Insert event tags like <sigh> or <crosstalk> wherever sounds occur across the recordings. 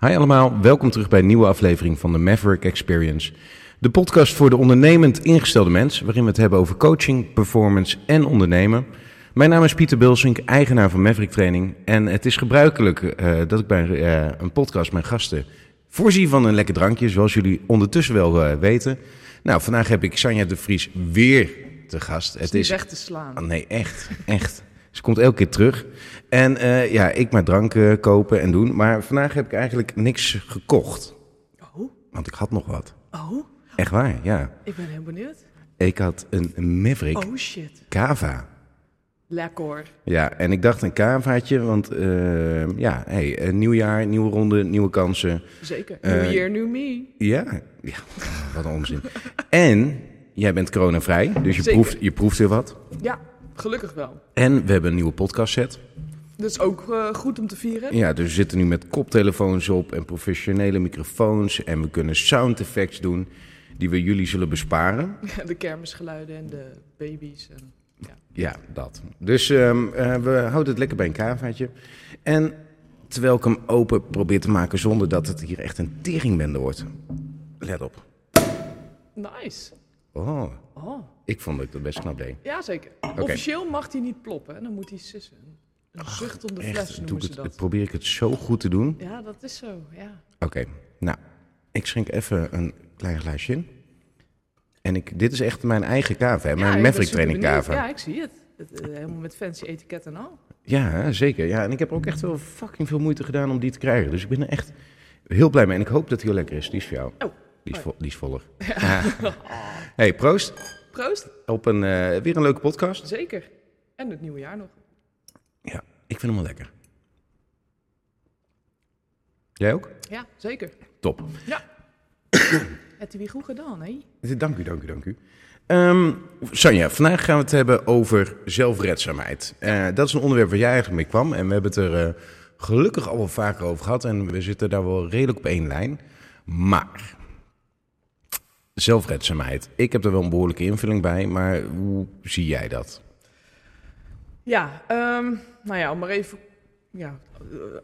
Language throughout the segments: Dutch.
Hi allemaal, welkom terug bij een nieuwe aflevering van de Maverick Experience. De podcast voor de ondernemend ingestelde mens, waarin we het hebben over coaching, performance en ondernemen. Mijn naam is Pieter Bulsink, eigenaar van Maverick Training. En het is gebruikelijk eh, dat ik bij eh, een podcast mijn gasten voorzie van een lekker drankje, zoals jullie ondertussen wel eh, weten. Nou, vandaag heb ik Sanja de Vries weer te gast. Het is weg te slaan. Oh, nee, echt, echt. Ze komt elke keer terug. En uh, ja, ik maar drank uh, kopen en doen. Maar vandaag heb ik eigenlijk niks gekocht. Oh? Want ik had nog wat. Oh? Echt waar, ja. Ik ben heel benieuwd. Ik had een, Maverick Oh shit. Cava. Lekker. Ja, en ik dacht een Cavaatje, want uh, ja, hey, een nieuw jaar, nieuwe ronde, nieuwe kansen. Zeker. New year, new me. Ja, ja <laughs> wat een onzin. en jij bent coronavrij, dus je proeft, je proeft weer wat. Ja, gelukkig wel. En we hebben een nieuwe podcast set. Dat is ook uh, goed om te vieren. Ja, dus we zitten nu met koptelefoons op en professionele microfoons. En we kunnen sound effects doen die we jullie zullen besparen. <laughs> De kermisgeluiden en de baby's. En, ja. ja, dat. Dus um, uh, we houden het lekker bij een kavaatje. En terwijl ik hem open probeer te maken zonder dat het hier echt een teringbende wordt. Let op. Nice. Oh. Oh. Ik vond dat ik dat best knap deed. Ja, zeker. Okay. Officieel mag hij niet ploppen, dan moet hij sissen. Een zucht om de echt, fles noemen het, ze dat. Probeer ik het zo goed te doen? Ja, dat is zo, ja. Oké, okay. nou, ik schenk even een klein glaasje in. En ik, dit is echt mijn eigen kava, hè? mijn Maverick training kava. Ja, ik zie het. het uh, helemaal met fancy etiket en al. Ja, zeker. Ja, en ik heb ook echt wel fucking veel moeite gedaan om die te krijgen. Dus ik ben er echt heel blij mee. En ik hoop dat hij heel lekker is. Die is voor jou. Oh. Die is, vo die is voller. <laughs> Ja. <laughs> hey, proost. Proost. Op een, uh, weer een leuke podcast. Zeker. En het nieuwe jaar nog. Ja, ik vind hem wel lekker. Jij ook? Ja, zeker. Top. Ja. <coughs> Heb je weer goed gedaan, hè? Dank u, dank u, dank u. Um, Sanja, vandaag gaan we het hebben over zelfredzaamheid. Uh, dat is een onderwerp waar jij eigenlijk mee kwam. En we hebben het er uh, gelukkig al wel vaker over gehad. En we zitten daar wel redelijk op één lijn. Maar zelfredzaamheid. Ik heb er wel een behoorlijke invulling bij. Maar hoe zie jij dat? Ja, um, nou ja, om maar even ja,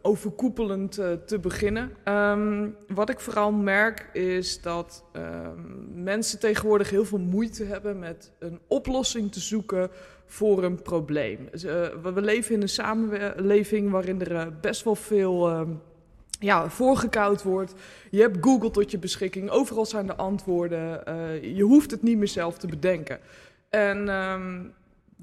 overkoepelend uh, te beginnen. Um, wat ik vooral merk is dat um, mensen tegenwoordig heel veel moeite hebben met een oplossing te zoeken voor een probleem. Dus, uh, we leven in een samenleving waarin er best wel veel ja, voorgekoud wordt. Je hebt Google tot je beschikking, overal zijn de antwoorden. je hoeft het niet meer zelf te bedenken. En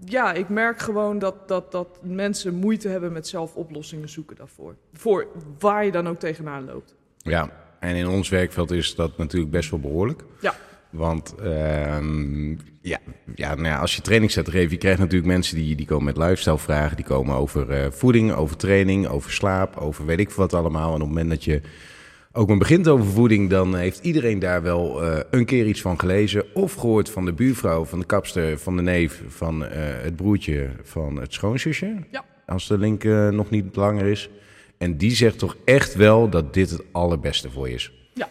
ja, ik merk gewoon dat, dat, dat mensen moeite hebben met zelf oplossingen zoeken daarvoor. Voor waar je dan ook tegenaan loopt. Ja, en in ons werkveld is dat natuurlijk best wel behoorlijk. Ja. Want um, ja, ja, nou ja, als je training zet geeft, je krijgt natuurlijk mensen die, die komen met lifestyle vragen. Die komen over uh, voeding, over training, over slaap, over weet ik wat allemaal. En op het moment dat je ook maar begint over voeding, dan heeft iedereen daar wel uh, een keer iets van gelezen. Of gehoord van de buurvrouw, van de kapster, van de neef, van uh, het broertje, van het schoonzusje. Ja. Als de link nog niet langer is. En die zegt toch echt wel dat dit het allerbeste voor je is. Ja.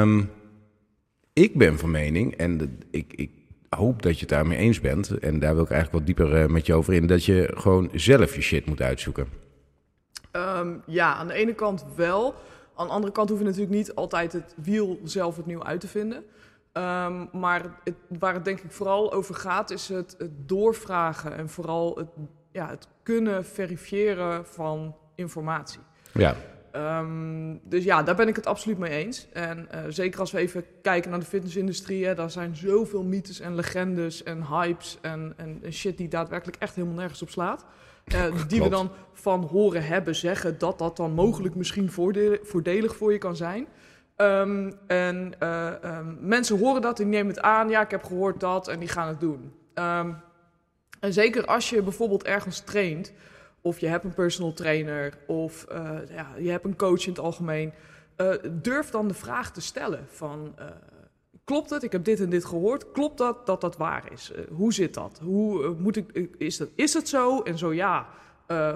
Um, ik ben van mening, en de, ik, ik hoop dat je het daarmee eens bent. En daar wil ik eigenlijk wat dieper met je over in. Dat je gewoon zelf je shit moet uitzoeken. Um, ja, aan de ene kant wel. Aan de andere kant hoef je natuurlijk niet altijd het wiel zelf opnieuw uit te vinden. Um, maar het, waar het denk ik vooral over gaat, is het, het doorvragen en vooral het, ja, het kunnen verifiëren van informatie. Ja. Um, dus ja, daar ben ik het absoluut mee eens. En uh, zeker als we even kijken naar de fitnessindustrie, hè, daar zijn zoveel mythes en legendes en hypes en, en, en shit die daadwerkelijk echt helemaal nergens op slaat. Uh, <laughs> die we dan van horen hebben zeggen dat dat dan mogelijk misschien voordelig, voordelig voor je kan zijn. Um, en uh, um, mensen horen dat en nemen het aan. Ja, ik heb gehoord dat en die gaan het doen. En zeker als je bijvoorbeeld ergens traint, of je hebt een personal trainer, of uh, ja, je hebt een coach in het algemeen, uh, durf dan de vraag te stellen van... Uh, klopt het? Ik heb dit en dit gehoord. Klopt dat dat dat waar is? Hoe zit dat? Hoe, moet ik, is, dat, is het zo? En zo ja,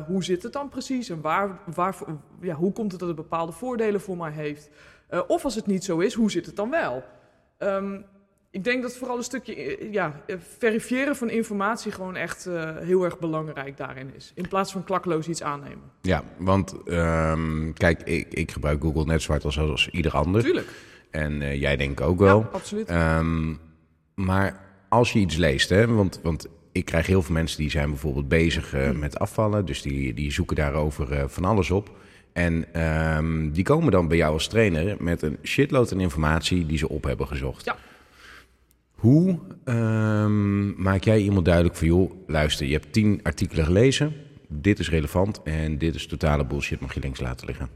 hoe zit het dan precies? En waar, waar, ja, hoe komt het dat het bepaalde voordelen voor mij heeft? of als het niet zo is, hoe zit het dan wel? Um, ik denk dat vooral een stukje eh, ja, eh, verifiëren van informatie gewoon echt uh, heel erg belangrijk daarin is. In plaats van klakloos iets aannemen. Ja, want um, kijk, ik, ik, gebruik Google net zwart als, als ieder ander. Tuurlijk. En uh, jij denk ook wel. Ja, absoluut. Um, maar als je iets leest, hè, want, want ik krijg heel veel mensen die zijn bijvoorbeeld bezig uh, met afvallen. Dus die, die zoeken daarover van alles op. En um, die komen dan bij jou als trainer met een shitload aan informatie die ze op hebben gezocht. Ja. Hoe um, maak jij iemand duidelijk van, joh, luister, je hebt tien artikelen gelezen. Dit is relevant en dit is totale bullshit, mag je links laten liggen.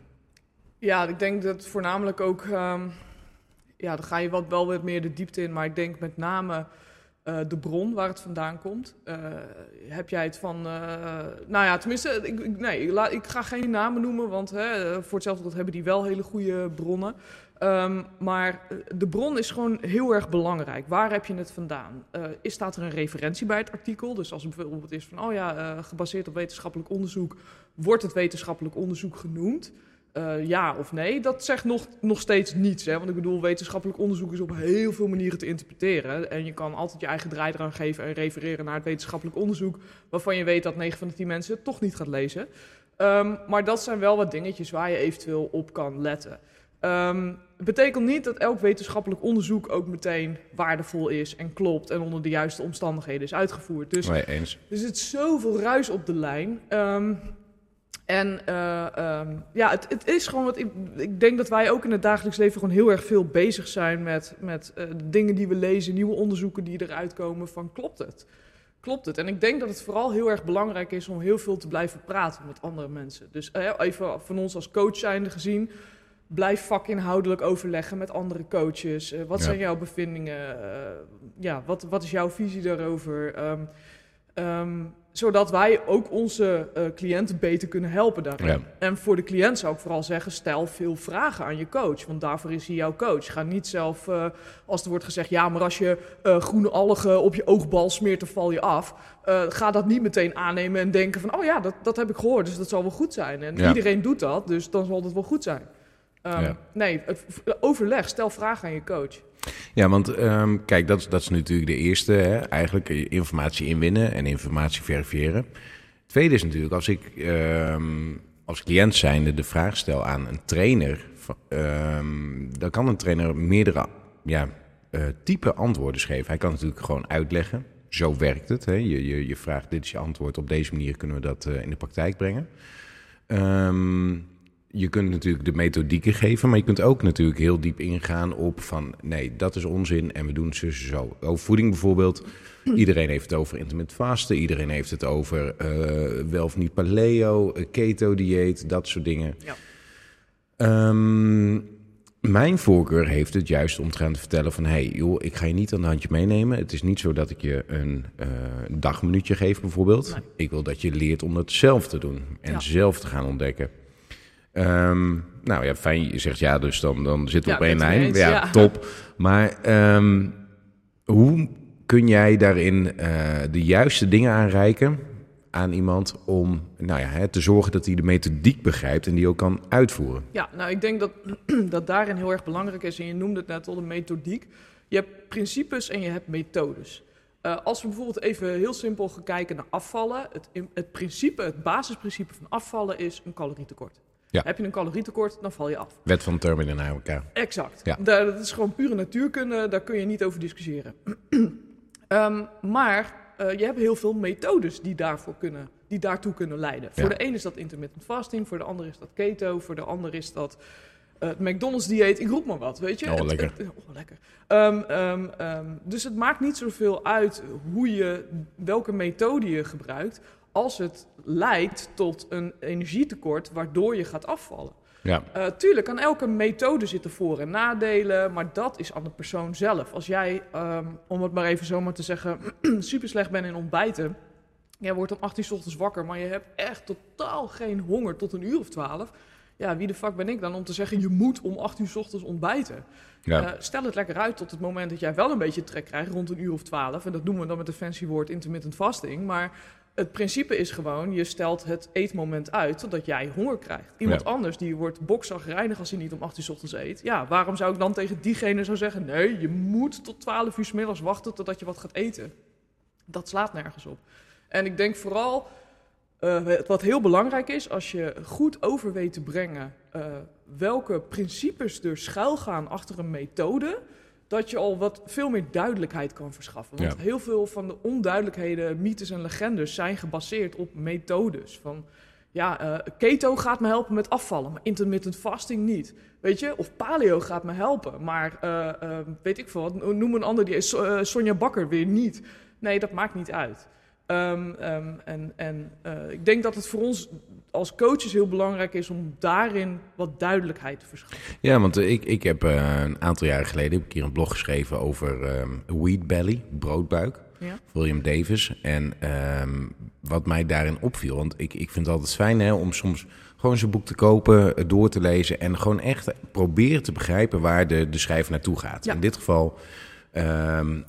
Ja, ik denk dat voornamelijk ook... Um, ja, dan ga je wat, wel wat meer de diepte in. Maar ik denk met name uh, de bron waar het vandaan komt. Uh, heb jij het van... Uh, nou ja, tenminste, ik, nee, ik, ga geen namen noemen. Want hè, voor hetzelfde dat hebben die wel hele goede bronnen. Um, maar de bron is gewoon heel erg belangrijk. Waar heb je het vandaan? Uh, is, staat er een referentie bij het artikel? Dus als het bijvoorbeeld is van, oh ja, uh, gebaseerd op wetenschappelijk onderzoek, wordt het wetenschappelijk onderzoek genoemd? Ja of nee? Dat zegt nog, nog steeds niets. Hè? Want ik bedoel, wetenschappelijk onderzoek is op heel veel manieren te interpreteren. En je kan altijd je eigen draai eraan geven en refereren naar het wetenschappelijk onderzoek, waarvan je weet dat 9 van de 10 mensen het toch niet gaat lezen. Um, maar dat zijn wel wat dingetjes waar je eventueel op kan letten. Um, betekent niet dat elk wetenschappelijk onderzoek ook meteen waardevol is en klopt en onder de juiste omstandigheden is uitgevoerd. Dus, nee, eens. er zit zoveel ruis op de lijn. Um, en uh, um, ja, het, het, is gewoon wat ik, ik denk dat wij ook in het dagelijks leven gewoon heel erg veel bezig zijn met, met uh, dingen die we lezen, nieuwe onderzoeken die eruit komen van klopt het? Klopt het? En ik denk dat het vooral heel erg belangrijk is om heel veel te blijven praten met andere mensen. Dus uh, even van ons als coach zijnde gezien, blijf vakinhoudelijk overleggen met andere coaches. Uh, wat ja. zijn jouw bevindingen? Uh, ja, wat, wat is jouw visie daarover? Um, um, zodat wij ook onze uh, cliënten beter kunnen helpen daarin. Ja. En voor de cliënt zou ik vooral zeggen, stel veel vragen aan je coach. Want daarvoor is hij jouw coach. Ga niet zelf, uh, als er wordt gezegd... ja, maar als je uh, groene algen op je oogbal smeert, dan val je af. ga dat niet meteen aannemen en denken van... oh ja, dat, dat heb ik gehoord, dus dat zal wel goed zijn. En ja. iedereen doet dat, dus dan zal het wel goed zijn. Um, ja. Nee, het, overleg, stel vragen aan je coach. Ja, want um, kijk, dat, dat is natuurlijk de eerste. Hè? Eigenlijk informatie inwinnen en informatie verifiëren. Tweede is natuurlijk, als ik um, als cliënt zijnde de vraag stel aan een trainer... Dan kan een trainer meerdere ja, uh, type antwoorden geven. Hij kan natuurlijk gewoon uitleggen. Zo werkt het. Hè? Je, je, je vraagt, dit is je antwoord. Op deze manier kunnen we dat uh, in de praktijk brengen. Um, je kunt natuurlijk de methodieken geven, maar je kunt ook natuurlijk heel diep ingaan op van nee, dat is onzin en we doen ze zo. Over voeding bijvoorbeeld. Iedereen heeft het over intermittent vasten, iedereen heeft het over uh, wel of niet paleo, keto dieet, dat soort dingen. Ja. Um, mijn voorkeur heeft het juist om te gaan vertellen van... hey, joh, ik ga je niet aan de handje meenemen. Het is niet zo dat ik je een uh, dagminuutje geef bijvoorbeeld. Nee. Ik wil dat je leert om het zelf te doen en ja. zelf te gaan ontdekken. Um, nou ja, fijn. Je zegt ja, dus dan, dan zitten we ja, op één lijn. Ja, ja, top. Maar um, hoe kun jij daarin uh, de juiste dingen aanreiken aan iemand om nou ja, hè, te zorgen dat hij de methodiek begrijpt en die ook kan uitvoeren? Ja, nou ik denk dat <clears throat> dat daarin heel erg belangrijk is. En je noemde het net al de methodiek. Je hebt principes en je hebt methodes. Uh, als we bijvoorbeeld even heel simpel gaan kijken naar afvallen. Het, het principe, het basisprincipe van afvallen is een calorietekort. Ja. Heb je een calorietekort, dan val je af. Wet van thermodynamica. Exact. Ja. Daar, dat is gewoon pure natuurkunde, daar kun je niet over discussiëren. um, <clears throat> maar uh, je hebt heel veel methodes die, daarvoor kunnen, die daartoe kunnen leiden. Ja. Voor de een is dat intermittent fasting, voor de ander is dat keto, voor de ander is dat uh, het McDonald's-dieet. Ik roep maar wat, weet je. Oh, lekker. Het, oh, lekker. Um, um, um, dus het maakt niet zoveel uit hoe je, welke methode je gebruikt als het leidt tot een energietekort waardoor je gaat afvallen. Ja. Uh, tuurlijk, aan elke methode zitten voor- en nadelen, maar dat is aan de persoon zelf. Als jij, um, om het maar even zomaar te zeggen, <clears throat> super slecht bent in ontbijten. Jij wordt om 18 uur ochtends wakker, maar je hebt echt totaal geen honger tot een uur of 12. Ja, wie de fuck ben ik dan om te zeggen, je moet om 8 uur ochtends ontbijten? Ja. Uh, stel het lekker uit tot het moment dat jij wel een beetje trek krijgt, rond een uur of 12. En dat noemen we dan met een fancy woord intermittent fasting. Maar het principe is gewoon, je stelt het eetmoment uit totdat jij honger krijgt. Iemand Ja. anders die wordt bokzagrijnig als hij niet om 8 uur 's ochtends eet. Ja, waarom zou ik dan tegen diegene zo zeggen, nee, je moet tot 12 uur 's middags wachten totdat je wat gaat eten. Dat slaat nergens op. En ik denk vooral, eh, wat heel belangrijk is, als je goed over weet te brengen eh, welke principes er schuilgaan achter een methode, dat je al wat veel meer duidelijkheid kan verschaffen. Want Ja. heel veel van de onduidelijkheden, mythes en legendes zijn gebaseerd op methodes. Van ja, eh, keto gaat me helpen met afvallen, maar intermittent fasting niet. Weet je, of paleo gaat me helpen, maar eh, eh, weet ik veel wat, noem een ander die is, Sonja Bakker weer niet. Nee, dat maakt niet uit. Ehm, ehm, en en eh, ik denk dat het voor ons als coaches heel belangrijk is om daarin wat duidelijkheid te verschaffen. Ja, want eh, ik, ik heb eh, een aantal jaren geleden heb ik hier een blog geschreven over ehm wheat belly, broodbuik. Ja. William Davis. En wat mij daarin opviel, want ik, ik vind het altijd fijn hè, om soms gewoon zijn boek te kopen, door te lezen en gewoon echt proberen te begrijpen waar de, de schrijver naartoe gaat. Ja. In dit geval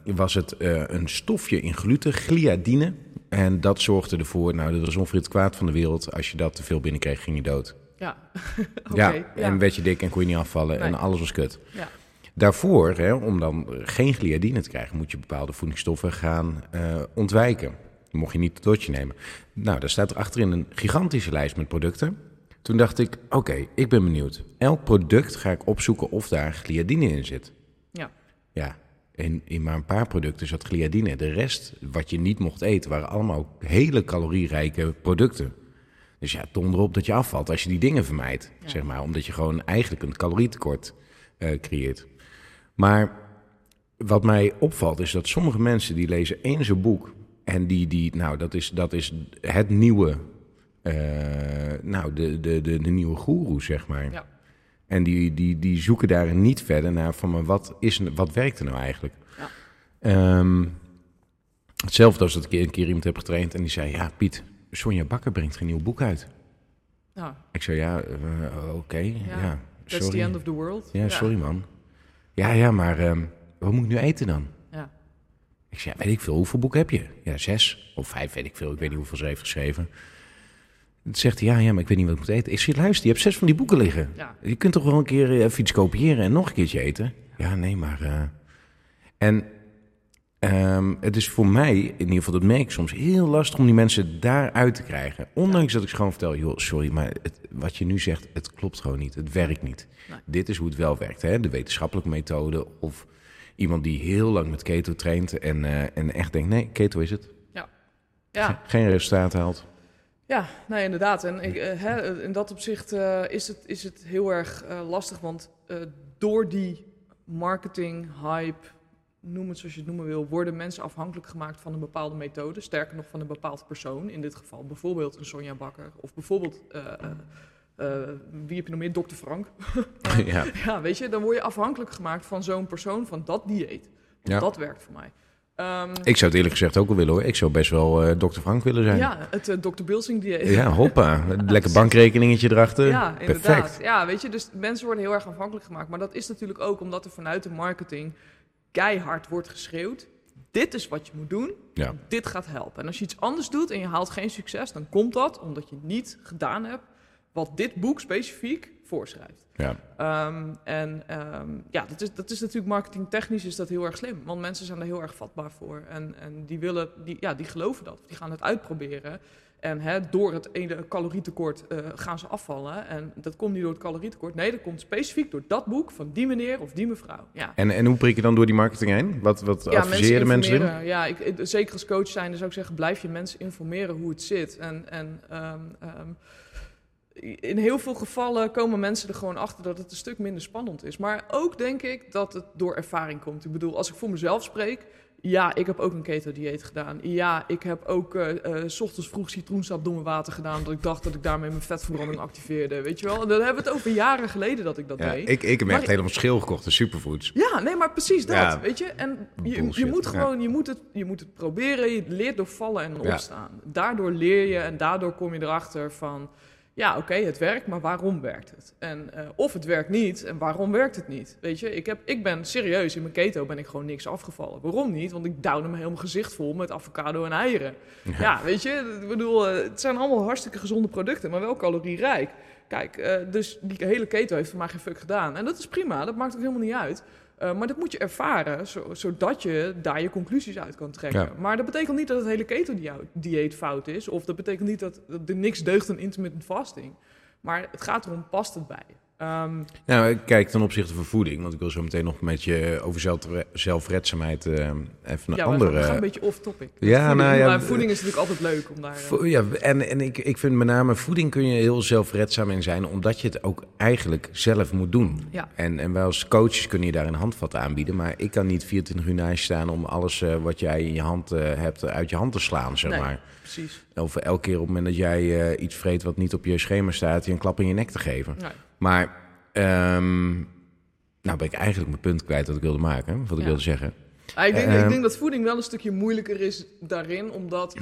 was het eh, een stofje in gluten, gliadine. En dat zorgde ervoor, nou dat was ongeveer het kwaad van de wereld. Als je dat te veel binnenkreeg, ging je dood. Ja, <laughs> ja. en werd je dik en kon je niet afvallen en alles was kut. Ja. Daarvoor, hè, om dan geen gliadine te krijgen, moet je bepaalde voedingsstoffen gaan eh, ontwijken. Mocht je niet het dotje nemen. Nou, daar staat er achterin een gigantische lijst met producten. Toen dacht ik, oké, ik ben benieuwd. Elk product ga ik opzoeken of daar gliadine in zit. Ja. Ja, in, in maar een paar producten zat gliadine. De rest, wat je niet mocht eten, waren allemaal hele calorierijke producten. Dus ja, donder op dat je afvalt als je die dingen vermijdt. Ja. Zeg maar, omdat je gewoon eigenlijk een calorietekort eh, creëert. Maar wat mij opvalt is dat sommige mensen die lezen één zo'n boek... en die, die nou, dat is, dat is het nieuwe... eh, nou, de, de, de, de nieuwe goeroe, zeg maar. Ja. En die, die, die zoeken daar niet verder naar van maar wat, is, wat werkt er nou eigenlijk? Ja. Ehm, hetzelfde als dat ik een keer iemand heb getraind en die zei: Ja, Piet, Sonja Bakker brengt geen nieuw boek uit. Ik zei: Ja, eh, oké. ja, that's the end of the world. Ja, sorry man. Ja, ja, maar ehm, wat moet ik nu eten dan? Ja. Ik zei: Weet ik veel, hoeveel boeken heb je? Ja, zes of vijf, weet ik veel. Ik weet niet hoeveel ze heeft geschreven. Zegt hij: Ja, ja, maar ik weet niet wat ik moet eten. Ik zei: Luister, je hebt zes van die boeken liggen. Ja. Je kunt toch wel een keer eh, even iets kopiëren en nog een keertje eten? Ja, nee, maar... eh, En ehm, het is voor mij, in ieder geval dat merk ik soms, heel lastig om die mensen daaruit te krijgen. Ondanks dat ik gewoon vertel, joh, sorry, maar het, wat je nu zegt, het klopt gewoon niet. Het werkt niet. Nee. Dit is hoe het wel werkt, hè? de wetenschappelijke methode. Of iemand die heel lang met keto traint en, eh, en echt denkt, nee, keto is het. Ja. Geen resultaat haalt. Ja, nee, inderdaad. En ik, eh, hè, in dat opzicht eh, is, het, is het heel erg eh, lastig, want eh, door die marketing, hype, noem het zoals je het noemen wil, worden mensen afhankelijk gemaakt van een bepaalde methode. Sterker nog, van een bepaald persoon. In dit geval bijvoorbeeld een Sonja Bakker of bijvoorbeeld, eh, eh, eh, wie heb je nog meer? Dr. Frank. <laughs> ja. ja, weet je, dan word je afhankelijk gemaakt van zo'n persoon, van dat dieet. Ja. dat werkt voor mij. Ehm, Ik zou het eerlijk gezegd ook wel willen hoor. Ik zou best wel eh Dr. Frank willen zijn. ja, het eh, Dr. Bilsing dieet. Ja, hoppa. <laughs> Lekker bankrekeningetje erachter. Ja, Perfect. inderdaad. Ja, weet je, dus mensen worden heel erg afhankelijk gemaakt. Maar dat is natuurlijk ook omdat er vanuit de marketing keihard wordt geschreeuwd. Dit is wat je moet doen. Ja. Dit gaat helpen. En als je iets anders doet en je haalt geen succes, dan komt dat omdat je niet gedaan hebt wat dit boek specifiek voorschrijft. Ja. Ehm, en ehm, ja, dat is, dat is natuurlijk marketingtechnisch is dat heel erg slim. Want mensen zijn er heel erg vatbaar voor. En, en die, willen, die, ja, die geloven dat. Die gaan het uitproberen. En hè, door het ene calorietekort eh, gaan ze afvallen. En dat komt niet door het calorietekort. Nee, dat komt specifiek door dat boek van die meneer of die mevrouw. Ja. En, en hoe prik je dan door die marketing heen? Wat, wat adviseer je de mensen informeren. Ja, ik, ik- zeker als coach zijn, zou ik zeggen, blijf je mensen informeren hoe het zit. En, en ehm, in heel veel gevallen komen mensen er gewoon achter dat het een stuk minder spannend is. Maar ook denk ik dat het door ervaring komt. Ik bedoel, als ik voor mezelf spreek, ja, ik heb ook een keto-dieet gedaan. Ja, ik heb ook eh, s ochtends vroeg citroensap door mijn water gedaan, dat ik dacht dat ik daarmee mijn vetverbranding activeerde. Weet je wel? En dan hebben we het over jaren geleden dat ik dat Ja, deed. ik, ik heb Maar- echt helemaal schil gekocht, de superfoods. Ja, nee, maar precies dat, Ja. weet je. En je, je moet ja. gewoon, je, moet het, je moet het proberen. Je leert door vallen en opstaan. Daardoor leer je en daardoor kom je erachter van... ja, oké, het werkt, maar waarom werkt het? En, eh, of het werkt niet, en waarom werkt het niet? Weet je, ik, heb, ik ben serieus, in mijn keto ben ik gewoon niks afgevallen. Waarom niet? Want ik douwde me helemaal gezicht vol met avocado en eieren. Ja, weet je, ik bedoel, eh, het zijn allemaal hartstikke gezonde producten, maar wel calorierijk. Kijk, eh, dus die hele keto heeft voor mij geen fuck gedaan. En dat is prima, dat maakt ook helemaal niet uit. Uh, maar dat moet je ervaren, zo, zodat je daar je conclusies uit kan trekken. Ja. Maar dat betekent niet dat het hele keto-dieet fout is. Of dat betekent niet dat, dat er niks deugt aan intermittent fasting. Maar het gaat erom, past het bij je? Ehm, Nou, kijk, ten opzichte van voeding, want ik wil zo meteen nog met je over zelf, zelfredzaamheid eh, even een ja, andere... gaan, we gaan een beetje off-topic. Ja, voeding, nou ja, maar voeding is natuurlijk altijd leuk om daar... Vo- Ja, en, en ik, ik vind met name voeding kun je heel zelfredzaam in zijn, omdat je het ook eigenlijk zelf moet doen. Ja. En, en wij als coaches kunnen je daar een handvat aanbieden, maar ik kan niet 24 uur naast staan om alles eh, wat jij in je hand eh, hebt uit je hand te slaan, zeg Nee. maar. Precies. Of elke keer op het moment dat jij iets vreet wat niet op je schema staat, je een klap in je nek te geven. Nee. Maar, ehm, nou ben ik eigenlijk mijn punt kwijt wat ik wilde maken, wat ik Ja. wilde zeggen. Ah, ik, denk, Ehm, ik denk dat voeding wel een stukje moeilijker is daarin, omdat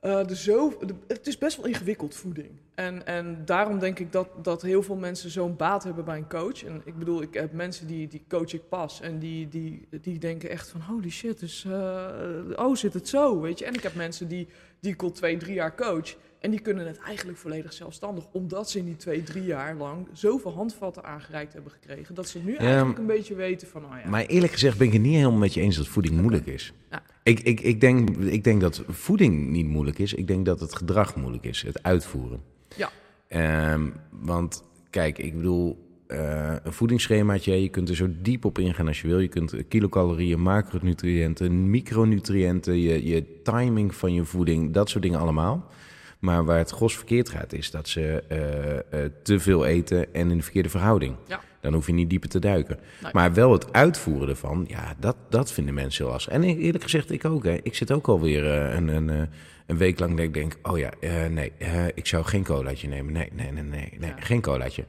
eh, er zo, de- het is best wel ingewikkeld voeding. En, en daarom denk ik dat, dat heel veel mensen zo'n baat hebben bij een coach. En ik bedoel, ik heb mensen die, die coach ik pas en die, die, die denken echt van holy shit, dus, eh, oh zit het zo, weet je. En ik heb mensen die, die ik al twee, drie jaar coach en die kunnen het eigenlijk volledig zelfstandig. Omdat ze in die twee, drie jaar lang zoveel handvatten aangereikt hebben gekregen. Dat ze nu eigenlijk een beetje weten van, oh ja. Maar eerlijk gezegd ben ik het niet helemaal met je eens dat voeding moeilijk is. Ja. Ik, ik, ik, denk, ik denk dat voeding niet moeilijk is. Ik denk dat het gedrag moeilijk is, het uitvoeren. Ja. Ehm, want kijk, ik bedoel, eh, een voedingsschemaatje, je kunt er zo diep op ingaan als je wil. Je kunt kilocalorieën, macronutriënten, micronutriënten, je, je timing van je voeding, dat soort dingen allemaal. Maar waar het gros verkeerd gaat, is dat ze eh, eh, te veel eten en in de verkeerde verhouding. Ja. Dan hoef je niet dieper te duiken. Nee. Maar wel het uitvoeren ervan, ja, dat, dat vinden mensen heel lastig. En eerlijk gezegd, ik ook. Hè. Ik zit ook alweer eh, een, een, een week lang dat ik denk, oh ja, nee, ik zou geen colaatje nemen. Nee, nee, nee, nee, nee Ja. geen colaatje.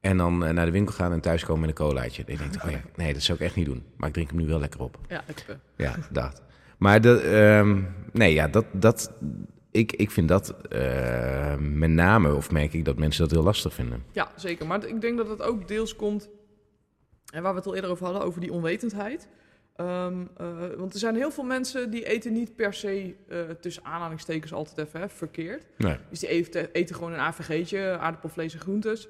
En dan naar de winkel gaan en thuiskomen met een colaatje. Dan denk ik, oh ja, <laughs> nee, dat zou ik echt niet doen. Maar ik drink hem nu wel lekker op. Ja, lekker. Ja, dat. Maar dat, ehm, nee, ja, dat, dat, ik, ik vind dat eh, met name, of merk ik dat mensen dat heel lastig vinden. Ja, zeker. Maar ik denk dat het ook deels komt, en waar we het al eerder over hadden, over die onwetendheid. Ehm, eh, want er zijn heel veel mensen die eten niet per se, eh, tussen aanhalingstekens altijd even, hè, verkeerd. Nee. Dus die eten, eten gewoon een AVG'tje, aardappel, vlees en groentes.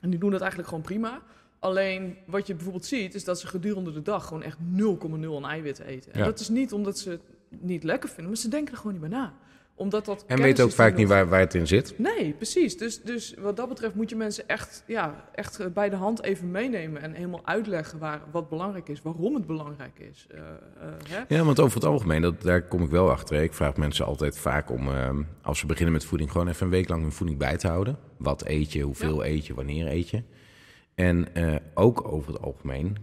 En die doen dat eigenlijk gewoon prima. Alleen wat je bijvoorbeeld ziet, is dat ze gedurende de dag gewoon echt 0,0 aan eiwitten eten. En Ja. dat is niet omdat ze het niet lekker vinden, maar ze denken er gewoon niet bij na. Omdat dat En weet ook vaak niet waar, waar het in zit. Nee, precies. Dus, dus wat dat betreft moet je mensen echt, ja, echt eh, bij de hand even meenemen en helemaal uitleggen waar, wat belangrijk is, waarom het belangrijk is. Eh, eh, hè? Ja, want over het algemeen, dat, daar kom ik wel achter. hè. Ik vraag mensen altijd vaak om, ehm, als ze beginnen met voeding, gewoon even een week lang hun voeding bij te houden. Wat eet je, hoeveel eet je, wanneer eet je. En ook over het algemeen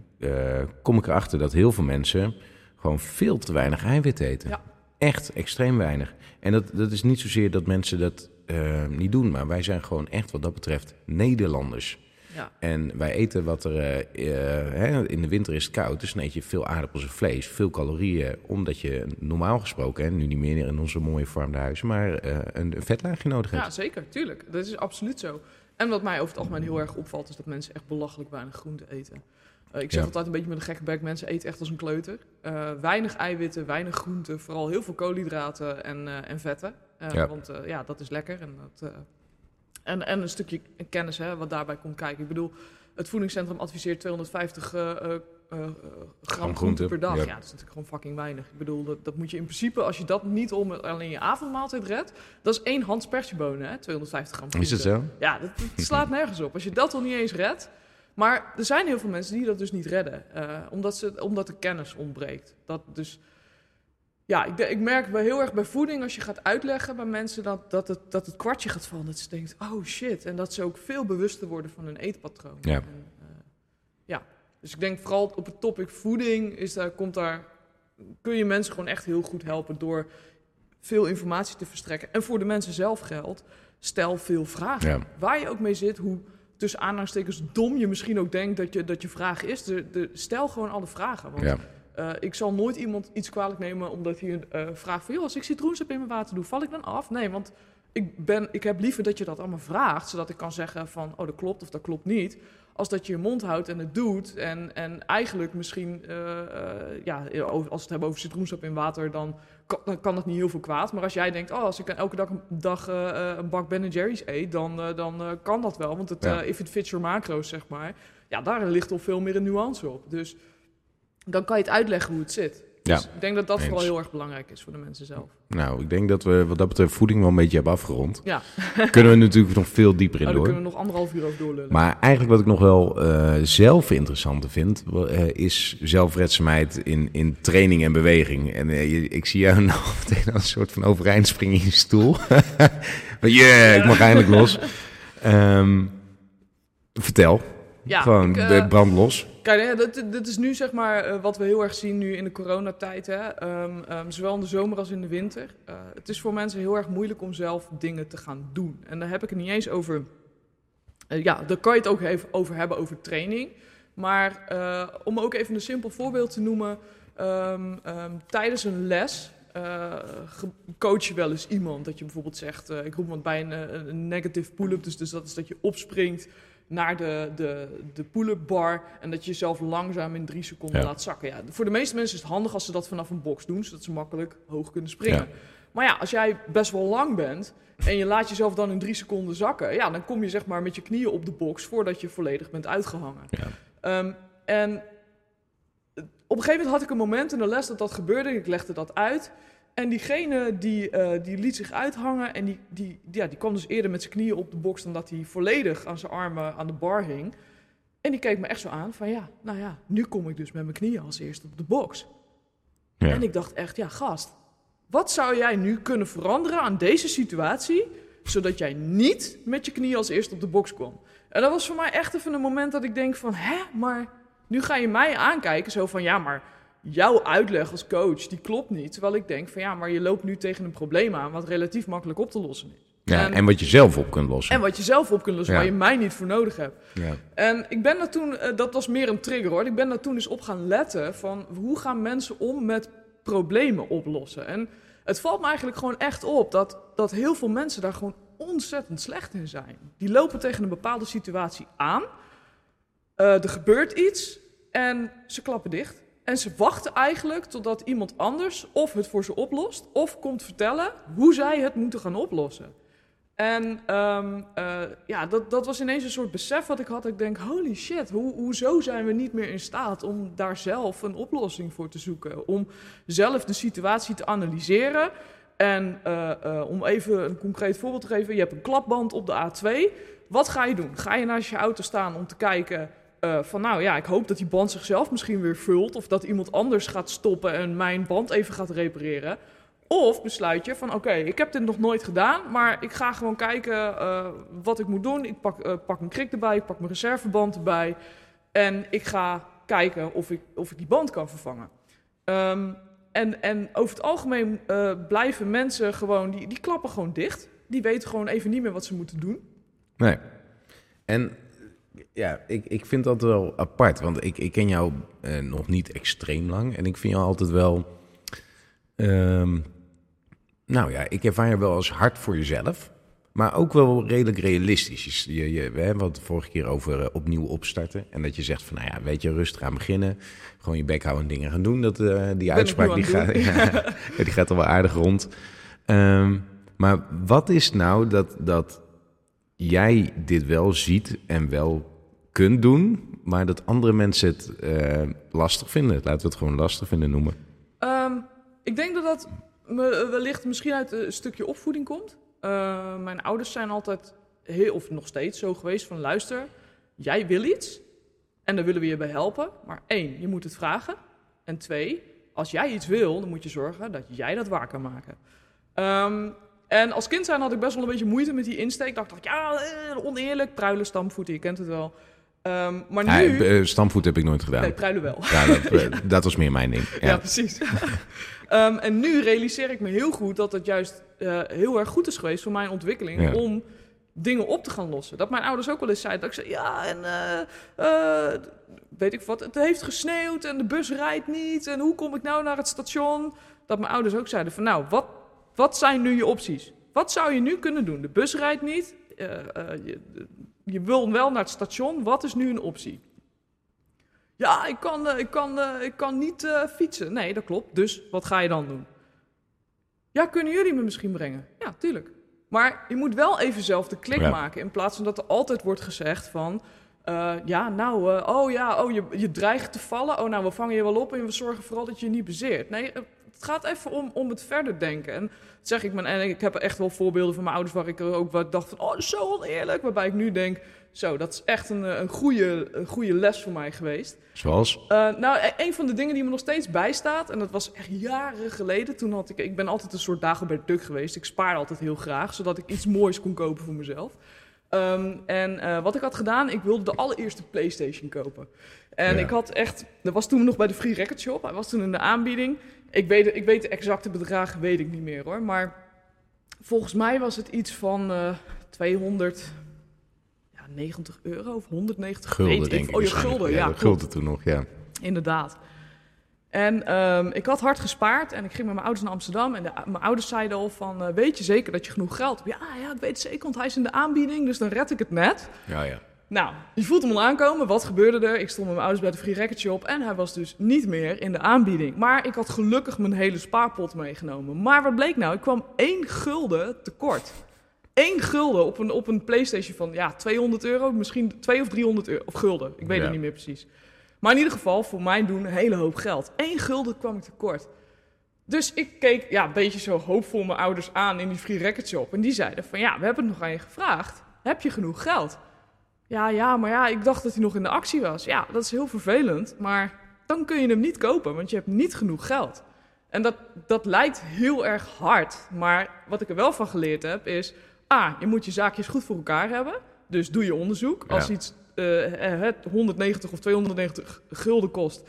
kom ik erachter dat heel veel mensen gewoon veel te weinig eiwit eten. Ja. Echt extreem weinig. En dat, dat is niet zozeer dat mensen dat eh, niet doen, maar wij zijn gewoon echt wat dat betreft Nederlanders. Ja, En wij eten wat er. eh, eh, in de winter is het koud, dus dan eet je veel aardappels en vlees, veel calorieën. Omdat je normaal gesproken, hè, nu niet meer in onze mooie verwarmde huizen, maar eh, een vetlaagje nodig hebt. ja, zeker, tuurlijk. Dat is absoluut zo. En wat mij over het algemeen heel erg opvalt, is dat mensen echt belachelijk weinig groente eten. Eh, ik zeg Ja. altijd een beetje met een gekke bek, mensen eten echt als een kleuter. Eh, weinig eiwitten, weinig groenten, vooral heel veel koolhydraten en, eh, en vetten. Ja. Want ja, dat is lekker. En, dat, en, en een stukje kennis hè, wat daarbij komt kijken. Ik bedoel, het voedingscentrum adviseert 250 eh, eh, eh, gram groente, per dag. ja. Ja. dat is natuurlijk gewoon fucking weinig. Ik bedoel, dat, dat moet je in principe, als je dat niet om alleen je avondmaaltijd redt, dat is één handspersiebonen, hè, 250 gram groente. Is het zo? Ja, dat, dat slaat nergens op. Als je dat al niet eens redt. Maar er zijn heel veel mensen die dat dus niet redden. eh, omdat, ze, omdat de kennis ontbreekt. Dat dus, ja, ik, ik merk bij, heel erg bij voeding, als je gaat uitleggen bij mensen dat, dat, het, dat het kwartje gaat vallen. Dat ze denken, oh shit. En dat ze ook veel bewuster worden van hun eetpatroon. Ja. En, eh, ja. Dus ik denk vooral op het topic voeding is daar, komt daar, kun je mensen gewoon echt heel goed helpen door veel informatie te verstrekken. En voor de mensen zelf geldt, stel veel vragen. Ja. Waar je ook mee zit, hoe tussen aanhalingstekens dom je misschien ook denkt dat je, dat je vraag is. De, de, stel gewoon alle vragen. Want Ja. eh, ik zal nooit iemand iets kwalijk nemen omdat hij een eh, vraagt van... joh, als ik citroensap in mijn water doe, val ik dan af? Nee, want ik, ben, ik heb liever dat je dat allemaal vraagt, zodat ik kan zeggen van, oh, dat klopt of dat klopt niet. Als dat je je mond houdt en het doet. En, en eigenlijk misschien, uh, uh, ja, als we het hebben over citroensap in water, dan kan, dan kan dat niet heel veel kwaad. Maar als jij denkt, oh, als ik elke dag, dag uh, een bak Ben Jerry's eet, dan, dan kan dat wel. Want het, ja. if it fits your macro's, zeg maar. Ja, daar ligt al veel meer een nuance op. Dus dan kan je het uitleggen hoe het zit. Ja, dus ik denk dat dat vooral heel erg belangrijk is voor de mensen zelf. Nou, ik denk dat we wat dat betreft voeding wel een beetje hebben afgerond. Ja. <laughs> kunnen we natuurlijk nog veel dieper in oh, door. kunnen we nog anderhalf uur over doorlullen. Maar eigenlijk wat ik nog wel uh, zelf interessant vind, uh, is zelfredzaamheid in, in training en beweging. En uh, ik zie jou <laughs> nou meteen als een soort van overeind springen in je stoel. <laughs> maar yeah, ik mag eindelijk los. Um, vertel. Ja, Gewoon, ik, brand los. Kijk, dit, dit, is nu zeg maar uh, wat we heel erg zien nu in de coronatijd. Hè? Um, um, zowel in de zomer als in de winter. Uh, het is voor mensen heel erg moeilijk om zelf dingen te gaan doen. En daar heb ik het niet eens over... Uh, ja, daar kan je het ook even over hebben, over training. Maar om ook even een simpel voorbeeld te noemen. Um, tijdens een les coach je wel eens iemand. Dat je bijvoorbeeld zegt, ik roep wat bij een, een negative pull-up. Dus, dus dat is dat je opspringt naar de, de, de pull-up bar en dat je jezelf langzaam in drie seconden Ja. laat zakken. Ja, voor de meeste mensen is het handig als ze dat vanaf een box doen, zodat ze makkelijk hoog kunnen springen. Ja. Maar ja, als jij best wel lang bent en je laat jezelf dan in drie seconden zakken, ja, dan kom je zeg maar met je knieën op de box voordat je volledig bent uitgehangen. Ja. Ehm, en op een gegeven moment had ik een moment in de les dat dat gebeurde. Ik legde dat uit. En diegene die, uh, die liet zich uithangen en die, die, ja, die kwam dus eerder met zijn knieën op de box dan dat hij volledig aan zijn armen aan de bar hing. En die keek me echt zo aan van ja, nou ja, nu kom ik dus met mijn knieën als eerste op de box. Ja. En ik dacht echt, ja gast, wat zou jij nu kunnen veranderen aan deze situatie, zodat jij niet met je knieën als eerste op de box kwam? En dat was voor mij echt even een moment dat ik denk van, hè, maar nu ga je mij aankijken zo van, ja, maar jouw uitleg als coach, die klopt niet. Terwijl ik denk van, ja, maar je loopt nu tegen een probleem aan wat relatief makkelijk op te lossen is. Ja, en, en wat je zelf op kunt lossen. En wat je zelf op kunt lossen, Ja. waar je mij niet voor nodig hebt. ja. En ik ben daar toen, eh, dat was meer een trigger hoor. Ik ben daar toen eens op gaan letten van hoe gaan mensen om met problemen oplossen. En het valt me eigenlijk gewoon echt op dat, dat heel veel mensen daar gewoon ontzettend slecht in zijn. Die lopen tegen een bepaalde situatie aan. Eh, er gebeurt iets en ze klappen dicht. En ze wachten eigenlijk totdat iemand anders of het voor ze oplost, of komt vertellen hoe zij het moeten gaan oplossen. En ehm, eh, ja, dat, dat was ineens een soort besef wat ik had. Ik denk, holy shit, hoe, hoezo zijn we niet meer in staat om daar zelf een oplossing voor te zoeken? Om zelf de situatie te analyseren. En eh, eh, om even een concreet voorbeeld te geven, je hebt een klapband op de A2. Wat ga je doen? Ga je naast je auto staan om te kijken eh, van nou ja, ik hoop dat die band zichzelf misschien weer vult. Of dat iemand anders gaat stoppen en mijn band even gaat repareren. Of besluit je van oké, ik heb dit nog nooit gedaan, maar ik ga gewoon kijken eh, wat ik moet doen. Ik pak, eh, pak mijn krik erbij, ik pak mijn reserveband erbij. En ik ga kijken of ik, of ik die band kan vervangen. Ehm, en, en over het algemeen blijven mensen gewoon, die, die klappen gewoon dicht. Die weten gewoon even niet meer wat ze moeten doen. Nee. En ja, ik, ik vind dat wel apart. Want ik, ik ken jou eh, nog niet extreem lang. En ik vind jou altijd wel... ehm, nou ja, ik ervaar je wel als hard voor jezelf. Maar ook wel redelijk realistisch. Je, je, je, we hebben het de vorige keer over eh, opnieuw opstarten. En dat je zegt van, nou ja, weet je, rustig aan beginnen. Gewoon je bek houden en dingen gaan doen. Dat, eh, die uitspraak die gaat, <laughs> ja, die gaat al wel aardig rond. Ehm, maar wat is nou dat, dat jij dit wel ziet en wel kunt doen... maar dat andere mensen het eh, lastig vinden? Laten we het gewoon lastig vinden noemen. Ehm, ik denk dat dat me, wellicht misschien uit een stukje opvoeding komt. Eh, mijn ouders zijn altijd, heel, of nog steeds zo geweest van luister, jij wil iets en daar willen we je bij helpen. Maar één, je moet het vragen. En twee, als jij iets wil, dan moet je zorgen dat jij dat waar kan maken. Ehm, en als kind zijn had ik best wel een beetje moeite met die insteek. Ik dacht, ja, eh, oneerlijk, pruilen, stampvoeten, je kent het wel. Ehm, maar Ja, nu... eh, stamvoet heb ik nooit gedaan. nee, pruilen wel. Ja, dat, <laughs> eh, dat was meer mijn ding. Ja, Ja. precies. <laughs> Ehm, en nu realiseer ik me heel goed dat het juist eh, heel erg goed is geweest voor mijn ontwikkeling Ja. om dingen op te gaan lossen. Dat mijn ouders ook wel eens zeiden. Dat ik zei, ja, en weet ik wat, het heeft gesneeuwd en de bus rijdt niet. En hoe kom ik nou naar het station? Dat mijn ouders ook zeiden van, nou, wat, wat zijn nu je opties? Wat zou je nu kunnen doen? De bus rijdt niet. je, je wil wel naar het station. Wat is nu een optie? Ja, ik kan, eh, ik kan, eh, ik kan niet eh, fietsen. Nee, dat klopt. Dus wat ga je dan doen? Ja, kunnen jullie me misschien brengen? Ja, tuurlijk. Maar je moet wel even zelf de klik Ja. maken. In plaats van dat er altijd wordt gezegd van... ja, nou, oh ja, oh, je, je dreigt te vallen. Oh, nou, we vangen je wel op en we zorgen vooral dat je je niet bezeert. Nee, het gaat even om, om het verder denken. En zeg ik, mijn, en ik heb echt wel voorbeelden van mijn ouders... waar ik ook wat dacht van, oh, dat is zo oneerlijk. Waarbij ik nu denk, zo, dat is echt een, een, goede, een goede les voor mij geweest. Zoals? Eh, nou, e- een van de dingen die me nog steeds bijstaat, en dat was echt jaren geleden. Toen had ik, ik ben altijd een soort Dagobert Duck geweest. Ik spaar altijd heel graag, zodat ik iets moois kon kopen voor mezelf. Ehm, en eh, wat ik had gedaan, ik wilde de allereerste PlayStation kopen. En Ja. ik had echt, dat was toen nog bij de Free Record Shop. Hij was toen in de aanbieding. Ik weet, ik weet de exacte bedragen, weet ik niet meer hoor. Maar volgens mij was het iets van eh 290 euro of 190 Gulden, weet denk ik. Oh, je gulden, ja. gulden toen nog, ja. Inderdaad. En ehm, ik had hard gespaard en ik ging met mijn ouders naar Amsterdam. En de- mijn ouders zeiden al van, eh, weet je zeker dat je genoeg geld hebt? Ja, ja, ik weet het zeker, want hij is in de aanbieding, dus dan red ik het net. Ja, ja. Nou, je voelt hem al aankomen. Wat gebeurde er? Ik stond met mijn ouders bij de Free Record Shop en hij was dus niet meer in de aanbieding. Maar ik had gelukkig mijn hele spaarpot meegenomen. Maar wat bleek nou? Ik kwam één gulden tekort. Eén gulden op een, op een PlayStation van ja, 200 euro, misschien 2 of 300 euro. Of gulden, ik weet Ja. het niet meer precies. Maar in ieder geval, voor mijn doen, een hele hoop geld. Eén gulden kwam ik tekort. Dus ik keek ja, een beetje zo hoopvol mijn ouders aan in die Free Record Shop. En die zeiden van ja, we hebben het nog aan je gevraagd. Heb je genoeg geld? Ja, ja, maar ja, ik dacht dat hij nog in de actie was. Ja, dat is heel vervelend, maar dan kun je hem niet kopen, want je hebt niet genoeg geld. En dat, dat lijkt heel erg hard, maar wat ik er wel van geleerd heb is... A, je moet je zaakjes goed voor elkaar hebben, dus doe je onderzoek. Als iets eh, eh, het 190 of 290 gulden kost,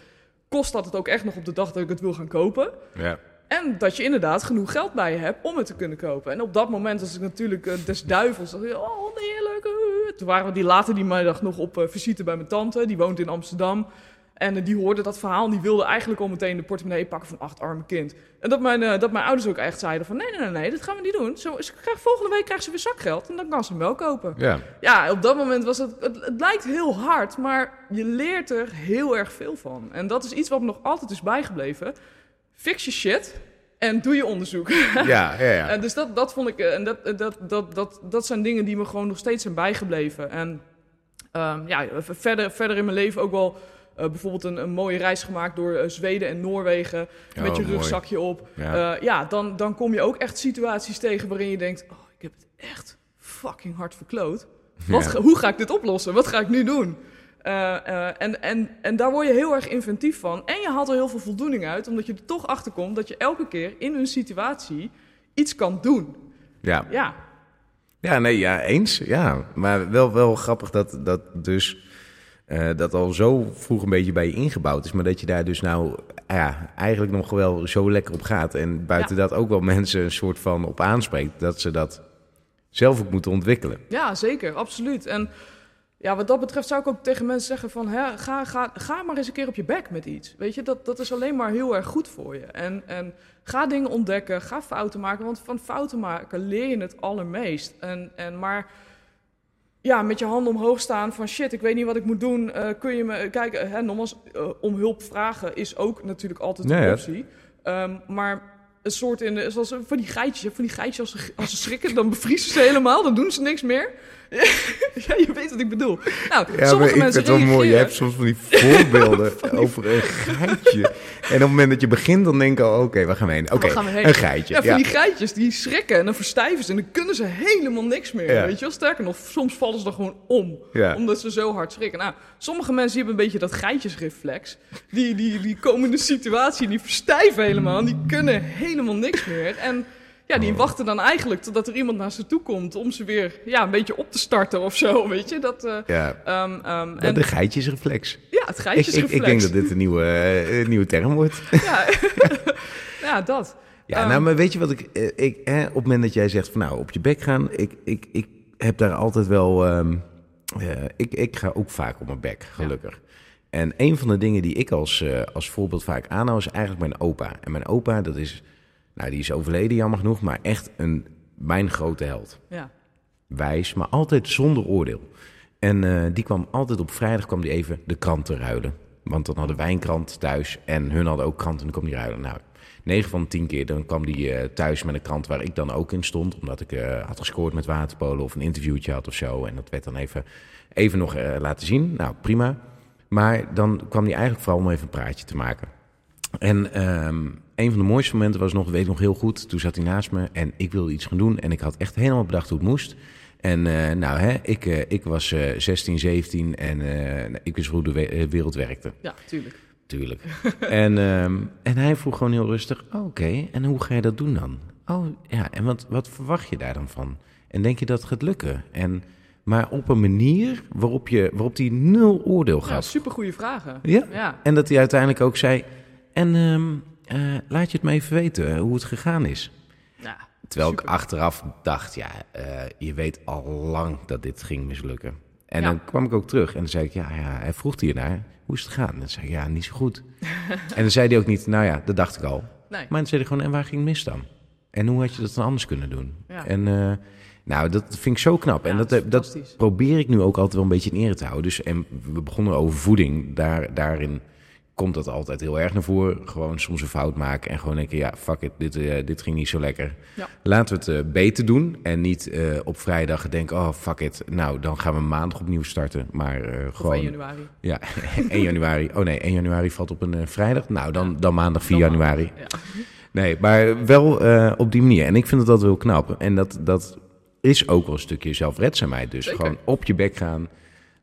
kost dat het ook echt nog op de dag dat ik het wil gaan kopen. ja. En dat je inderdaad genoeg geld bij je hebt om het te kunnen kopen. En op dat moment was ik natuurlijk eh, des duivels. Dacht ik, oh, oneerlijk. Toen waren we die later die middag nog op eh, visite bij mijn tante. Die woont in Amsterdam. En eh, die hoorde dat verhaal. En die wilde eigenlijk al meteen de portemonnee pakken van acht arme kind. En dat mijn, eh, dat mijn ouders ook echt zeiden van... Nee, nee, nee, nee, dat gaan we niet doen. Zo, ze krijgt, volgende week krijgt ze weer zakgeld. En dan kan ze hem wel kopen. Ja. Ja, op dat moment was het, het... Het lijkt heel hard, maar je leert er heel erg veel van. En dat is iets wat me nog altijd is bijgebleven. Fix je shit en doe je onderzoek. <laughs> Ja, ja, ja. En dus dat, dat vond ik... eh, En dat, dat, dat, dat, dat zijn dingen die me gewoon nog steeds zijn bijgebleven. En ehm, ja, verder, verder in mijn leven ook wel... eh, bijvoorbeeld een, een mooie reis gemaakt door eh, Zweden en Noorwegen. Oh, met je mooi. rugzakje op. Ja. Eh, ja, dan, dan kom je ook echt situaties tegen waarin je denkt... Oh, ik heb het echt fucking hard verkloot. Wat, Ja. ga- hoe ga ik dit oplossen? Wat ga ik nu doen? Eh, eh, en, en, en daar word je heel erg inventief van. En je haalt er heel veel voldoening uit, omdat je er toch achter komt dat je elke keer in een situatie iets kan doen. ja. Ja, Ja, nee, ja, eens. Ja, maar wel, wel grappig dat, dat dus eh, dat al zo vroeg een beetje bij je ingebouwd is. Maar dat je daar dus nou ja, eigenlijk nog wel zo lekker op gaat. En buiten dat ook wel <laughs> mensen een soort van op aanspreekt. Dat ze dat zelf ook moeten ontwikkelen. ja zeker, absoluut. En ja, wat dat betreft zou ik ook tegen mensen zeggen van... Hè, ga, ga, ga maar eens een keer op je bek met iets. Weet je, dat, dat is alleen maar heel erg goed voor je. En, en ga dingen ontdekken, ga fouten maken. Want van fouten maken leer je het allermeest. En, en maar ja, met je handen omhoog staan van shit, ik weet niet wat ik moet doen. eh, kun je me kijken? Hè, nogmaals, eh, om hulp vragen is ook natuurlijk altijd een optie. Ehm, maar een soort in zoals van die geitjes, van die geitjes als ze, als ze schrikken, dan bevriezen ze helemaal, dan doen ze niks meer. <laughs> ja, je weet wat ik bedoel. Nou, Ja, maar sommige ik mensen vind het wel mooi. Je hebt soms van die voorbeelden <laughs> over een geitje. En op het moment dat je begint, dan denk ik al, oké, waar gaan we heen? Oké, een geitje. Ja, Ja, van die geitjes die schrikken en dan verstijven ze en dan kunnen ze helemaal niks meer. Ja. Weet je wel, sterker nog, soms vallen ze er gewoon om. Omdat ze zo hard schrikken. Nou, sommige mensen die hebben een beetje dat geitjesreflex. Die, die, die komen in de situatie en die verstijven helemaal. En die kunnen helemaal niks meer. En ja, die wachten dan eigenlijk totdat er iemand naar ze toe komt om ze weer ja, een beetje op te starten of zo. <laughs> Weet je, dat... eh, ja. ehm, ehm, en, de geitjesreflex. ja, het geitjesreflex. ik, ik denk dat dit een nieuwe, eh, een nieuwe term wordt. <laughs> Ja, <laughs> ja dat. Ja, Ehm, nou, maar weet je wat ik... eh, ik hè, op het moment dat jij zegt van nou, op je bek gaan... Ik, ik, ik heb daar altijd wel... ehm, ik, ik ga ook vaak op mijn bek, gelukkig. En een van de dingen die ik als, als voorbeeld vaak aanhoud... is eigenlijk mijn opa. En mijn opa, dat is... Nou, die is overleden, jammer genoeg. Maar echt een mijn grote held. Ja. Wijs, maar altijd zonder oordeel. En eh, die kwam altijd op vrijdag kwam die even de krant te ruilen. Want dan hadden wij een krant thuis en hun hadden ook krant en dan kwam die ruilen. Nou, 9 van de 10 keer dan kwam die eh, thuis met een krant waar ik dan ook in stond. Omdat ik eh, had gescoord met waterpolen of een interviewtje had of zo. En dat werd dan even, even nog laten zien. Nou, prima. Maar dan kwam hij eigenlijk vooral om even een praatje te maken. En ehm, een van de mooiste momenten was nog, weet ik nog heel goed, toen zat hij naast me en ik wilde iets gaan doen. En ik had echt helemaal bedacht hoe het moest. En eh, nou, hè, ik, eh, ik was eh 16, 17 en eh, ik wist hoe de we- wereld werkte. Ja, tuurlijk. Tuurlijk. en, ehm, en hij vroeg gewoon heel rustig: "Oh, Oké, en hoe ga je dat doen dan? Oh ja, en wat, wat verwacht je daar dan van? En denk je dat het gaat lukken? En, maar op een manier waarop, je, waarop hij nul oordeel Ja, gaf. supergoeie vragen. Ja. Ja. En dat hij uiteindelijk ook zei: En ehm, eh, laat je het me even weten hoe het gegaan is. Ja, Terwijl super. ik achteraf dacht: Ja, eh, je weet al lang dat dit ging mislukken. En Ja. dan kwam ik ook terug en dan zei ik: Ja, ja hij vroeg hiernaar. Hoe is het gegaan? En dan zei ik: Ja, niet zo goed. <laughs> en dan zei hij ook niet: Nou ja, dat dacht ik al. Nee. Maar dan zei hij gewoon, en waar ging het mis dan? En hoe had je dat dan anders kunnen doen? Ja. En eh, nou, dat vind ik zo knap. en dat, dat dat probeer ik nu ook altijd wel een beetje in ere te houden. Dus en we begonnen over voeding. Daar, daarin komt dat altijd heel erg naar voren. Gewoon soms een fout maken en gewoon denken, ja, fuck it, dit, eh, dit ging niet zo lekker. Ja. Laten we het eh, beter doen. En niet eh, op vrijdag denken, oh, fuck it. Nou, dan gaan we maandag opnieuw starten. Maar gewoon... 1 januari. Ja, <laughs> 1 januari. Oh nee, 1 januari valt op een vrijdag. Nou, dan, dan maandag 4 Dan januari. maandag, Ja. Nee, maar wel op die manier. En ik vind het dat wel knap. En dat, dat is ook wel een stukje zelfredzaamheid. Dus Zeker. gewoon op je bek gaan.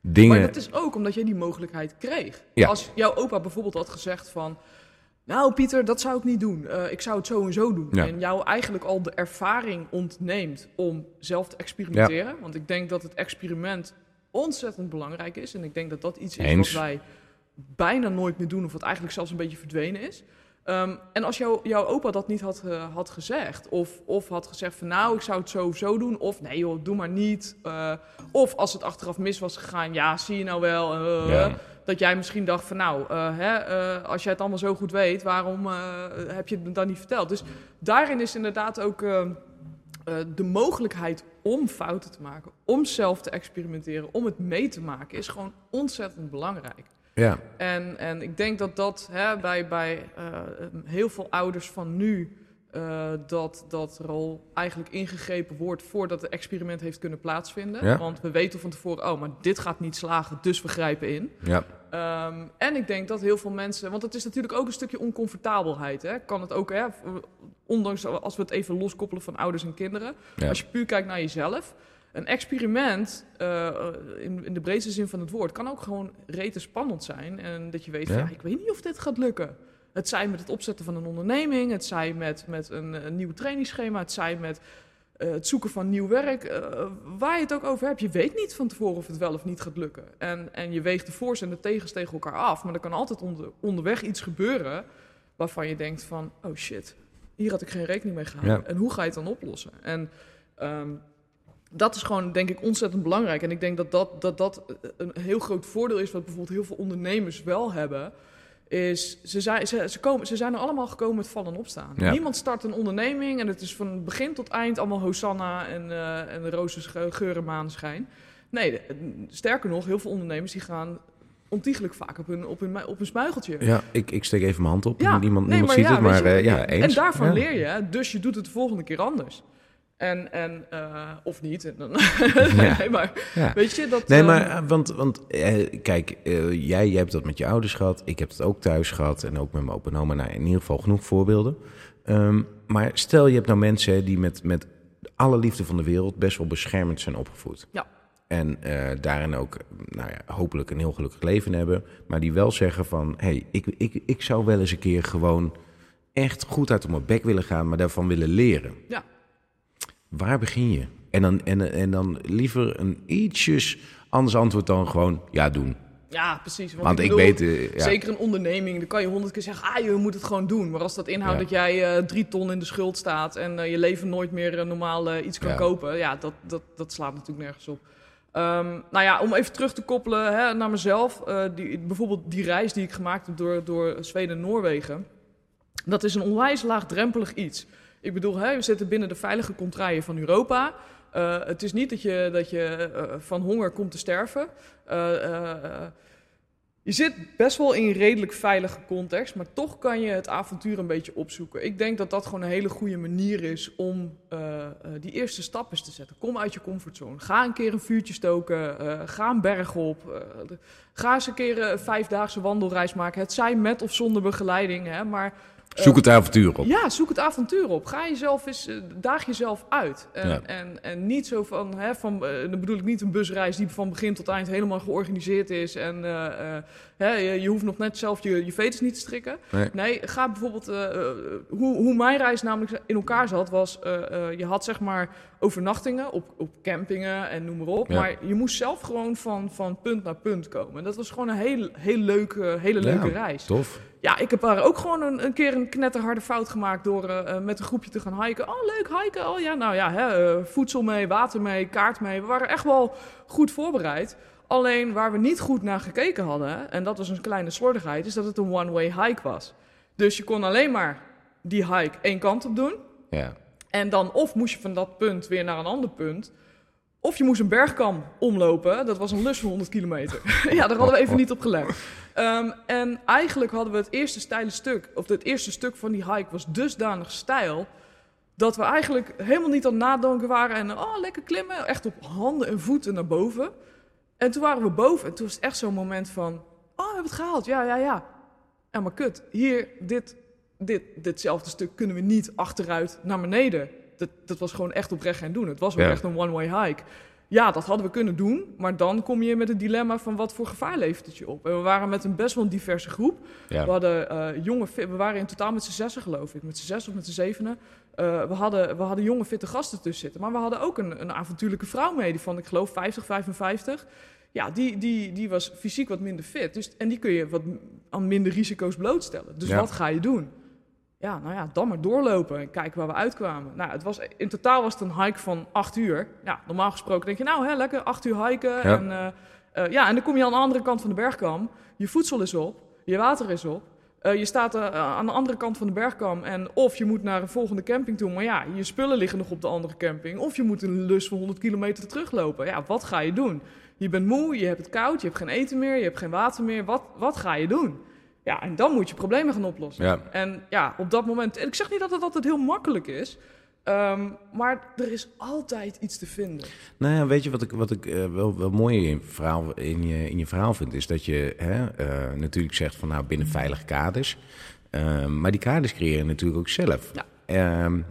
Dingen. Maar dat is ook omdat jij die mogelijkheid kreeg. Ja. Als jouw opa bijvoorbeeld had gezegd van... Nou Pieter, dat zou ik niet doen. Eh, ik zou het zo en zo doen. Ja. En jou eigenlijk al de ervaring ontneemt om zelf te experimenteren. Want ik denk dat het experiment ontzettend belangrijk is. En ik denk dat dat iets is Eens. wat wij bijna nooit meer doen. Of wat eigenlijk zelfs een beetje verdwenen is. Ehm, en als jou, jouw opa dat niet had, eh, had gezegd, of, of had gezegd van nou, ik zou het zo of zo doen, of nee joh, doe maar niet. eh, of als het achteraf mis was gegaan, ja, zie je nou wel. eh, Ja. Dat jij misschien dacht van nou, hè, als jij het allemaal zo goed weet, waarom heb je het me dan niet verteld? Dus daarin is inderdaad ook de mogelijkheid om fouten te maken, om zelf te experimenteren, om het mee te maken, is gewoon ontzettend belangrijk. Ja, En, en ik denk dat dat hè, bij, bij eh, heel veel ouders van nu, eh, dat, dat er al eigenlijk ingegrepen wordt voordat het experiment heeft kunnen plaatsvinden. Ja. Want we weten van tevoren, oh, maar dit gaat niet slagen, dus we grijpen in. ja, Ehm, en ik denk dat heel veel mensen, want het is natuurlijk ook een stukje oncomfortabelheid. Hè? Kan het ook, hè? ondanks als we het even loskoppelen van ouders en kinderen. ja. Als je puur kijkt naar jezelf. Een experiment, eh, in, in de breedste zin van het woord, kan ook gewoon rete spannend zijn. En dat je weet, van, Ja. ja, ik weet niet of dit gaat lukken. Het zij met het opzetten van een onderneming, het zij met, met een, een nieuw trainingsschema, het zij met eh, het zoeken van nieuw werk. eh, waar je het ook over hebt, je weet niet van tevoren of het wel of niet gaat lukken. En, en je weegt de voor's en de tegens tegen elkaar af. Maar er kan altijd onder, onderweg iets gebeuren waarvan je denkt van, oh shit, hier had ik geen rekening mee gehouden. Ja. En hoe ga je het dan oplossen? En ehm, dat is gewoon, denk ik, ontzettend belangrijk. En ik denk dat dat, dat dat een heel groot voordeel is, wat bijvoorbeeld heel veel ondernemers wel hebben. Is, ze zijn, ze, ze, komen, ze zijn er allemaal gekomen met vallen en opstaan. Ja. Niemand start een onderneming en het is van begin tot eind allemaal Hosanna en, eh en roze sch- geur en maneschijn. Nee, de- sterker nog, heel veel ondernemers die gaan ontiegelijk vaak op hun, op hun, op hun smuigeltje. ja ik, ik steek even mijn hand op. Ja, niemand nee, niemand maar ziet ja, het, maar je, eh, ja, eens. En daarvan leer je, dus je doet het de volgende keer anders. En, en eh, of niet. En dan, <laughs> Ja. nee, maar Ja. weet je dat. Nee, ehm, maar eh, want, want eh, kijk, jij, jij hebt dat met je ouders gehad. Ik heb het ook thuis gehad en ook met mijn opa en oma. Nou, in ieder geval genoeg voorbeelden. Ehm, maar stel je hebt nou mensen die met, met alle liefde van de wereld best wel beschermend zijn opgevoed. Ja. En daarin ook, nou ja, hopelijk een heel gelukkig leven hebben. Maar die wel zeggen van, hé, hey, ik, ik, ik zou wel eens een keer gewoon echt goed uit op mijn bek willen gaan, maar daarvan willen leren. Ja. Waar begin je? En dan, en, en dan liever een ietsjes anders antwoord dan gewoon ja doen. Ja, precies. Want, Want ik, bedoel, weet, eh, ja, Zeker een onderneming, dan kan je honderd keer zeggen, ah, je moet het gewoon doen. Maar als dat inhoudt Ja. dat jij eh, drie ton in de schuld staat en eh, je leven nooit meer normaal iets kan Ja. kopen, ja, dat, dat, dat slaat natuurlijk nergens op. Ehm, nou ja, om even terug te koppelen hè, naar mezelf. die, bijvoorbeeld die reis die ik gemaakt heb door, door Zweden en Noorwegen. Dat is een onwijs laagdrempelig iets. Ik bedoel, hè, we zitten binnen de veilige contraien van Europa. Uh, het is niet dat je, dat je uh, van honger komt te sterven. Uh, je zit best wel in een redelijk veilige context, maar toch kan je het avontuur een beetje opzoeken. Ik denk dat dat gewoon een hele goede manier is om die eerste stap eens te zetten. Kom uit je comfortzone. Ga een keer een vuurtje stoken. ga een berg op. ga eens een keer een vijfdaagse wandelreis maken. Het zij met of zonder begeleiding, hè, maar Zoek het avontuur op. Ja, zoek het avontuur op. Ga jezelf eens, eh, daag jezelf uit. En, en, en niet zo van, hè, van, uh, dan bedoel ik niet een busreis die van begin tot eind helemaal georganiseerd is. En uh, hè, je, je, hoeft nog net zelf je, je veters niet te strikken. Nee, nee ga bijvoorbeeld, hoe, hoe mijn reis namelijk in elkaar zat, was je had zeg maar overnachtingen op, op campingen en noem maar op. Ja. Maar je moest zelf gewoon van, van punt naar punt komen. En dat was gewoon een heel, heel leuke, hele leuke ja, reis. Tof ja, ik heb daar ook gewoon een, een keer een knetterharde fout gemaakt door uh, met een groepje te gaan hiken. Oh, leuk hiken. Oh ja, nou ja, hè, uh, voedsel mee, water mee, kaart mee. We waren echt wel goed voorbereid. Alleen waar we niet goed naar gekeken hadden, en dat was een kleine slordigheid, is dat het een one-way hike was. Dus je kon alleen maar die hike één kant op doen. Ja. En dan of moest je van dat punt weer naar een ander punt. Of je moest een bergkam omlopen. Dat was een lus van 100 kilometer. <laughs> ja, daar hadden we even niet op gelet. Um, en eigenlijk hadden we het eerste steile stuk, of het eerste stuk van die hike was dusdanig steil. Dat we eigenlijk helemaal niet aan het nadenken waren en oh, lekker klimmen. Echt op handen en voeten naar boven. En toen waren we boven en toen was het echt zo'n moment van: Oh, we hebben het gehaald. Ja, ja, ja. Ja, maar kut. Hier, dit, dit, ditzelfde stuk kunnen we niet achteruit naar beneden dat, dat was gewoon echt oprecht geen doen. Het was wel echt een one-way hike. Ja, dat hadden we kunnen doen, maar dan kom je met het dilemma van wat voor gevaar levert het je op. En we waren met een best wel diverse groep. We hadden uh, jonge, we waren in totaal met z'n zessen geloof ik, met z'n zes of met z'n zevenen. Uh, we, hadden, we hadden jonge, fitte gasten tussen zitten, maar we hadden ook een, een avontuurlijke vrouw mee, die van ik geloof 50, 55. Ja, die, die, die was fysiek wat minder fit. Dus, en die kun je wat aan minder risico's blootstellen. Dus wat ga je doen? Ja, nou ja, dan maar doorlopen en kijken waar we uitkwamen. Nou, het was, in totaal was het een hike van acht uur. Ja, normaal gesproken denk je, nou, hè, lekker acht uur hiken. Ja. En, uh, uh, ja, en dan kom je aan de andere kant van de bergkam. Je voedsel is op, je water is op. Uh, je staat aan de andere kant van de bergkam en of je moet naar een volgende camping toe, maar ja, je spullen liggen nog op de andere camping. Of je moet een lus van 100 kilometer teruglopen. Ja, wat ga je doen? Je bent moe, je hebt het koud, je hebt geen eten meer, je hebt geen water meer. Wat, wat ga je doen? Ja, en dan moet je problemen gaan oplossen. Ja. En ja, op dat moment... En ik zeg niet dat het altijd heel makkelijk is... Um, maar er is altijd iets te vinden. Nou ja, weet je wat ik, wat ik uh, wel, wel mooi in, verhaal, in, je, in je verhaal vind? Is dat je hè, uh, natuurlijk zegt van nou binnen veilige kaders. Uh, maar die kaders creëren natuurlijk ook zelf. Ja. Um,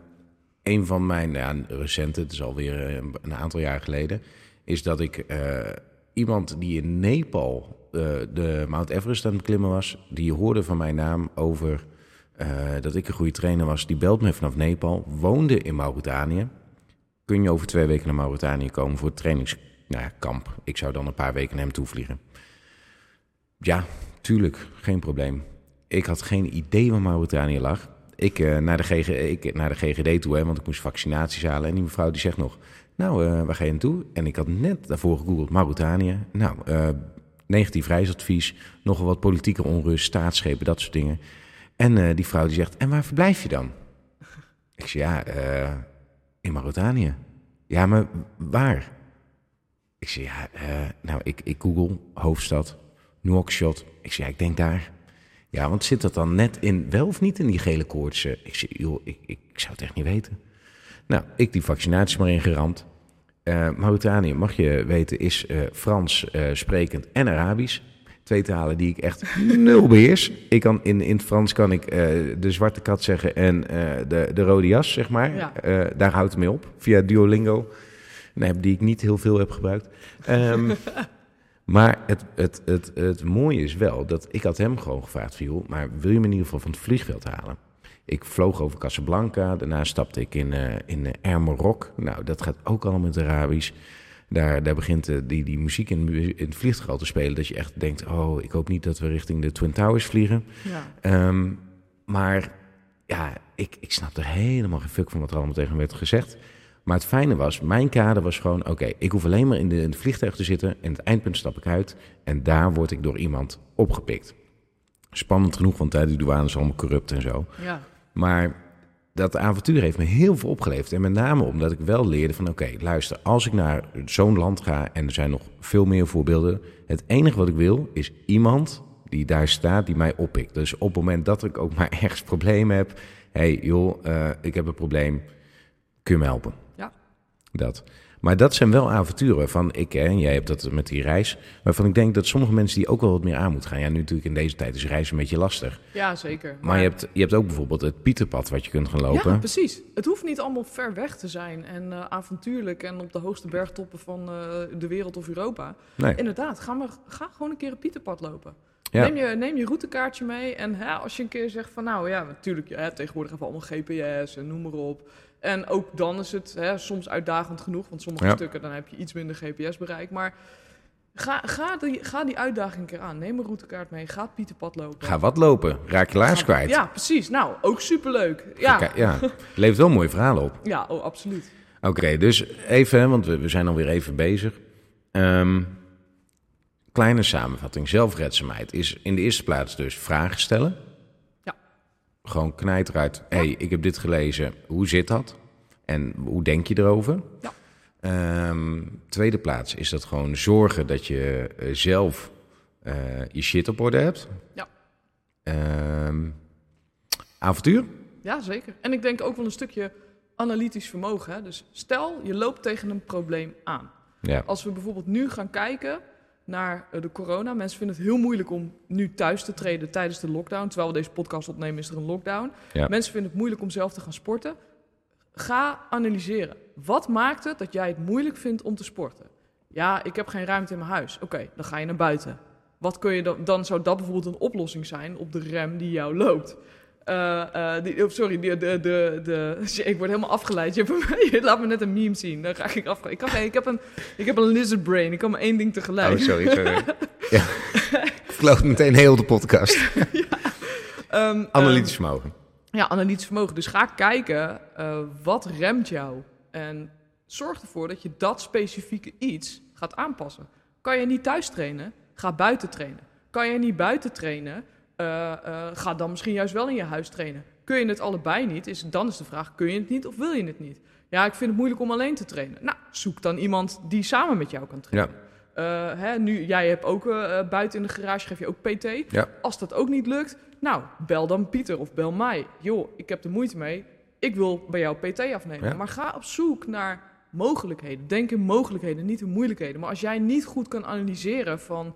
een van mijn ja, recente, het is alweer een, een aantal jaar geleden, is dat ik iemand die in Nepal de Mount Everest aan het beklimmen was, die hoorde van mijn naam over uh, dat ik een goede trainer was. Die belt me vanaf Nepal, woonde in Mauritanië. Kun je over twee weken naar Mauritanië komen voor het trainingskamp? Nou ja, ik zou dan een paar weken naar hem toe vliegen. Ja, tuurlijk, geen probleem. Ik had geen idee waar Mauritanië lag. Ik, uh, naar, de ik naar de GGD toe, hè, want ik moest vaccinaties halen. En die mevrouw die zegt nog, nou, uh, waar ga je naartoe? En ik had net daarvoor gegoogeld Mauritanië. Nou, negatief reisadvies, nogal wat politieke onrust, staatsschepen, dat soort dingen. En uh, die vrouw die zegt, en waar verblijf je dan? Ik zeg, ja, uh, in Mauritanië. Ja, maar waar? Ik zeg, ja, uh, nou, ik, ik google hoofdstad, Nouakchott. Ik zeg, ja, ik denk daar. Ja, want zit dat dan net in, wel of niet in die gele koortsen? Ik zeg, joh, ik, ik, zou het echt niet weten. Nou, ik die vaccinaties maar ingeramd. Uh, Mauritanië, mag je weten, is uh, Frans uh, sprekend en Arabisch. Twee talen die ik echt <laughs> nul beheers. Ik kan in, in het Frans kan ik de zwarte kat zeggen en de, de rode jas, zeg maar. Ja. daar houdt het mee op, via Duolingo. Die ik niet heel veel heb gebruikt. Um, <laughs> maar het, het, het, het mooie is wel dat ik had hem gewoon gevraagd, viel, maar wil je me in ieder geval van het vliegveld halen? Ik vloog over Casablanca. Daarna stapte ik in, uh, in Ermerok. Nou, dat gaat ook allemaal met Arabisch. Daar, daar begint uh, die, die muziek in, in het vliegtuig al te spelen. Dat je echt denkt, oh, ik hoop niet dat we richting de Twin Towers vliegen. Ja. Um, maar ja, ik, ik snap er helemaal geen fuck van wat er allemaal tegen me werd gezegd. Maar het fijne was, mijn kader was gewoon... oké, okay, ik hoef alleen maar in, de, in het vliegtuig te zitten... en het eindpunt stap ik uit... en daar word ik door iemand opgepikt. Spannend genoeg, want tijdens die douane is allemaal corrupt en zo. Ja. Maar dat avontuur heeft me heel veel opgeleverd. En met name omdat ik wel leerde van oké, luister, als ik naar zo'n land ga en er zijn nog veel meer voorbeelden. Het enige wat ik wil is iemand die daar staat die mij oppikt. Dus op het moment dat ik ook <laughs> maar ergens problemen heb. hey, joh, uh, ik heb een probleem. Kun je me helpen? Ja. Dat. Maar dat zijn wel avonturen van ik en jij hebt dat met die reis. Waarvan ik denk dat sommige mensen die ook wel wat meer aan moeten gaan. Ja, nu natuurlijk in deze tijd is reizen een beetje lastig. Ja, zeker. Maar, maar je, hebt, je hebt ook bijvoorbeeld het Pieterpad wat je kunt gaan lopen. Ja, precies. Het hoeft niet allemaal ver weg te zijn en uh, avontuurlijk en op de hoogste bergtoppen van uh, de wereld of Europa. Nee. Inderdaad, ga, maar, ga gewoon een keer een Pieterpad lopen. Ja. Neem, je, neem je routekaartje mee en hè, als je een keer zegt van nou ja, natuurlijk, ja, tegenwoordig hebben we allemaal GPS en noem maar op. En ook dan is het hè, soms uitdagend genoeg, want sommige Ja. stukken dan heb je iets minder GPS-bereik. Maar ga, ga, die, ga die uitdaging een keer aan. Neem een routekaart mee, ga Pieterpad lopen. Ga wat lopen, raak je laars kwijt. Ja, precies. Nou, ook superleuk. Ja, Kijk, ja. Levert wel mooie verhalen op. ja oh, absoluut. Oké, dus even, want we, we zijn alweer even bezig. Ehm, kleine samenvatting. Zelfredzaamheid is in de eerste plaats dus vragen stellen. Gewoon knijt eruit. Hé, hey, ik heb dit gelezen. Hoe zit dat? En hoe denk je erover? Ja. Ehm, tweede plaats is dat gewoon zorgen dat je eh, zelf eh, je shit op orde hebt. Ja. Ehm, avontuur? Ja, zeker. En ik denk ook wel een stukje analytisch vermogen. Hè? Dus stel, je loopt tegen een probleem aan. Ja. Als we bijvoorbeeld nu gaan kijken naar eh, de corona. Mensen vinden het heel moeilijk om nu thuis te treden tijdens de lockdown. Terwijl we deze podcast opnemen is er een lockdown. Ja. Mensen vinden het moeilijk om zelf te gaan sporten. Ga analyseren. Wat maakt het dat jij het moeilijk vindt om te sporten? Ja, ik heb geen ruimte in mijn huis. Oké, dan ga je naar buiten. Wat kun je dan, dan zou dat bijvoorbeeld een oplossing zijn op de rem die jou loopt. Eh, eh, die, oh, sorry, de, de, de, de, <laughs> ik word helemaal afgeleid. Je, hebt <laughs> me- je laat me net een meme zien. Dan raak ik afgeleid. Ik, kan, ik, heb een, ik heb een lizard brain. Ik kan maar één ding tegelijk. Oh, sorry, sorry. <laughs> ja. Ik vloog meteen heel de podcast. Ehm, Analytisch vermogen. Ja, analytisch vermogen. Dus ga kijken, eh, wat remt jou? En zorg ervoor dat je dat specifieke iets gaat aanpassen. Kan je niet thuis trainen? Ga buiten trainen. Kan je niet buiten trainen? Eh, eh, ga dan misschien juist wel in je huis trainen. Kun je het allebei niet? Is, dan is de vraag, kun je het niet of wil je het niet? Ja, ik vind het moeilijk om alleen te trainen. Nou, zoek dan iemand die samen met jou kan trainen. Ja. Eh, hè, nu, jij hebt ook buiten in de garage, geef je ook PT. Ja. Als dat ook niet lukt, nou, bel dan Pieter of bel mij. Joh, ik heb er moeite mee. Ik wil bij jou PT afnemen. Ja. Maar ga op zoek naar mogelijkheden. Denk in mogelijkheden, niet in moeilijkheden. Maar als jij niet goed kan analyseren van...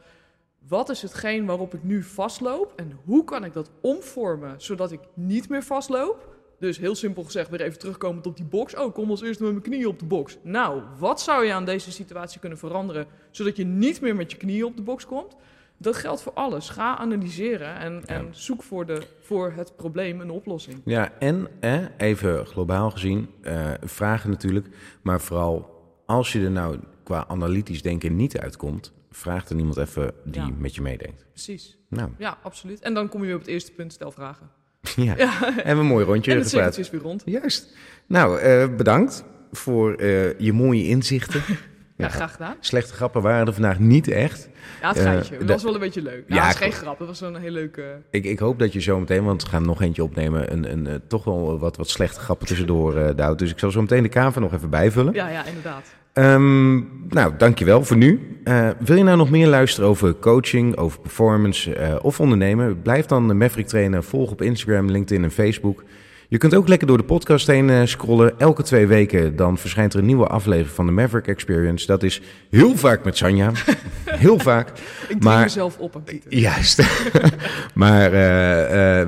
wat is hetgeen waarop ik nu vastloop... en hoe kan ik dat omvormen zodat ik niet meer vastloop... Dus heel simpel gezegd, weer even terugkomend op die box. Oh, kom als eerste met mijn knieën op de box. Nou, wat zou je aan deze situatie kunnen veranderen... zodat je niet meer met je knieën op de box komt? Dat geldt voor alles. Ga analyseren en, en zoek voor, de, voor het probleem een oplossing. Ja, en eh, even globaal gezien, eh, vragen natuurlijk. Maar vooral als je er nou qua analytisch denken niet uitkomt, vraag dan iemand even die Ja. met je meedenkt. Precies. Nou, Ja, absoluut. En dan kom je weer op het eerste punt, stel vragen. <laughs> ja. Hebben we een mooi rondje en het cirkeltje is weer rond. Juist. Nou, eh, bedankt voor eh, je mooie inzichten. <laughs> Ja, graag gedaan. Slechte grappen waren er vandaag niet echt. Ja, het Eh, dat was wel een beetje leuk. Ja, Ja, het is geen grap. Het was zo'n heel leuke... Ik, ik hoop dat je zo meteen, want we gaan nog eentje opnemen, een, een, toch wel wat, wat slechte grappen tussendoor eh duwt. Dus ik zal zo meteen de kaver nog even bijvullen. Ja, ja, inderdaad. Ehm, nou, dankjewel voor nu. Eh, wil je nou nog meer luisteren over coaching, over performance eh, of ondernemen? Blijf dan de Maverick Trainer volgen op Instagram, LinkedIn en Facebook. Je kunt ook lekker door de podcast heen eh, scrollen. Elke twee weken dan verschijnt er een nieuwe aflevering van de Maverick Experience. Dat is heel vaak met Sanja. <laughs> heel vaak. Ik Maar- mezelf op. Juist. <laughs> maar we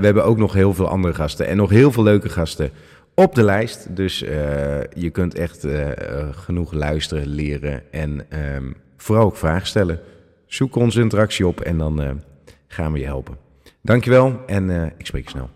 hebben ook nog heel veel andere gasten en nog heel veel leuke gasten op de lijst. Dus eh, je kunt echt eh, genoeg luisteren, leren en ehm, vooral ook vragen stellen. Zoek onze interactie op en dan eh, gaan we je helpen. Dankjewel en ik spreek je snel.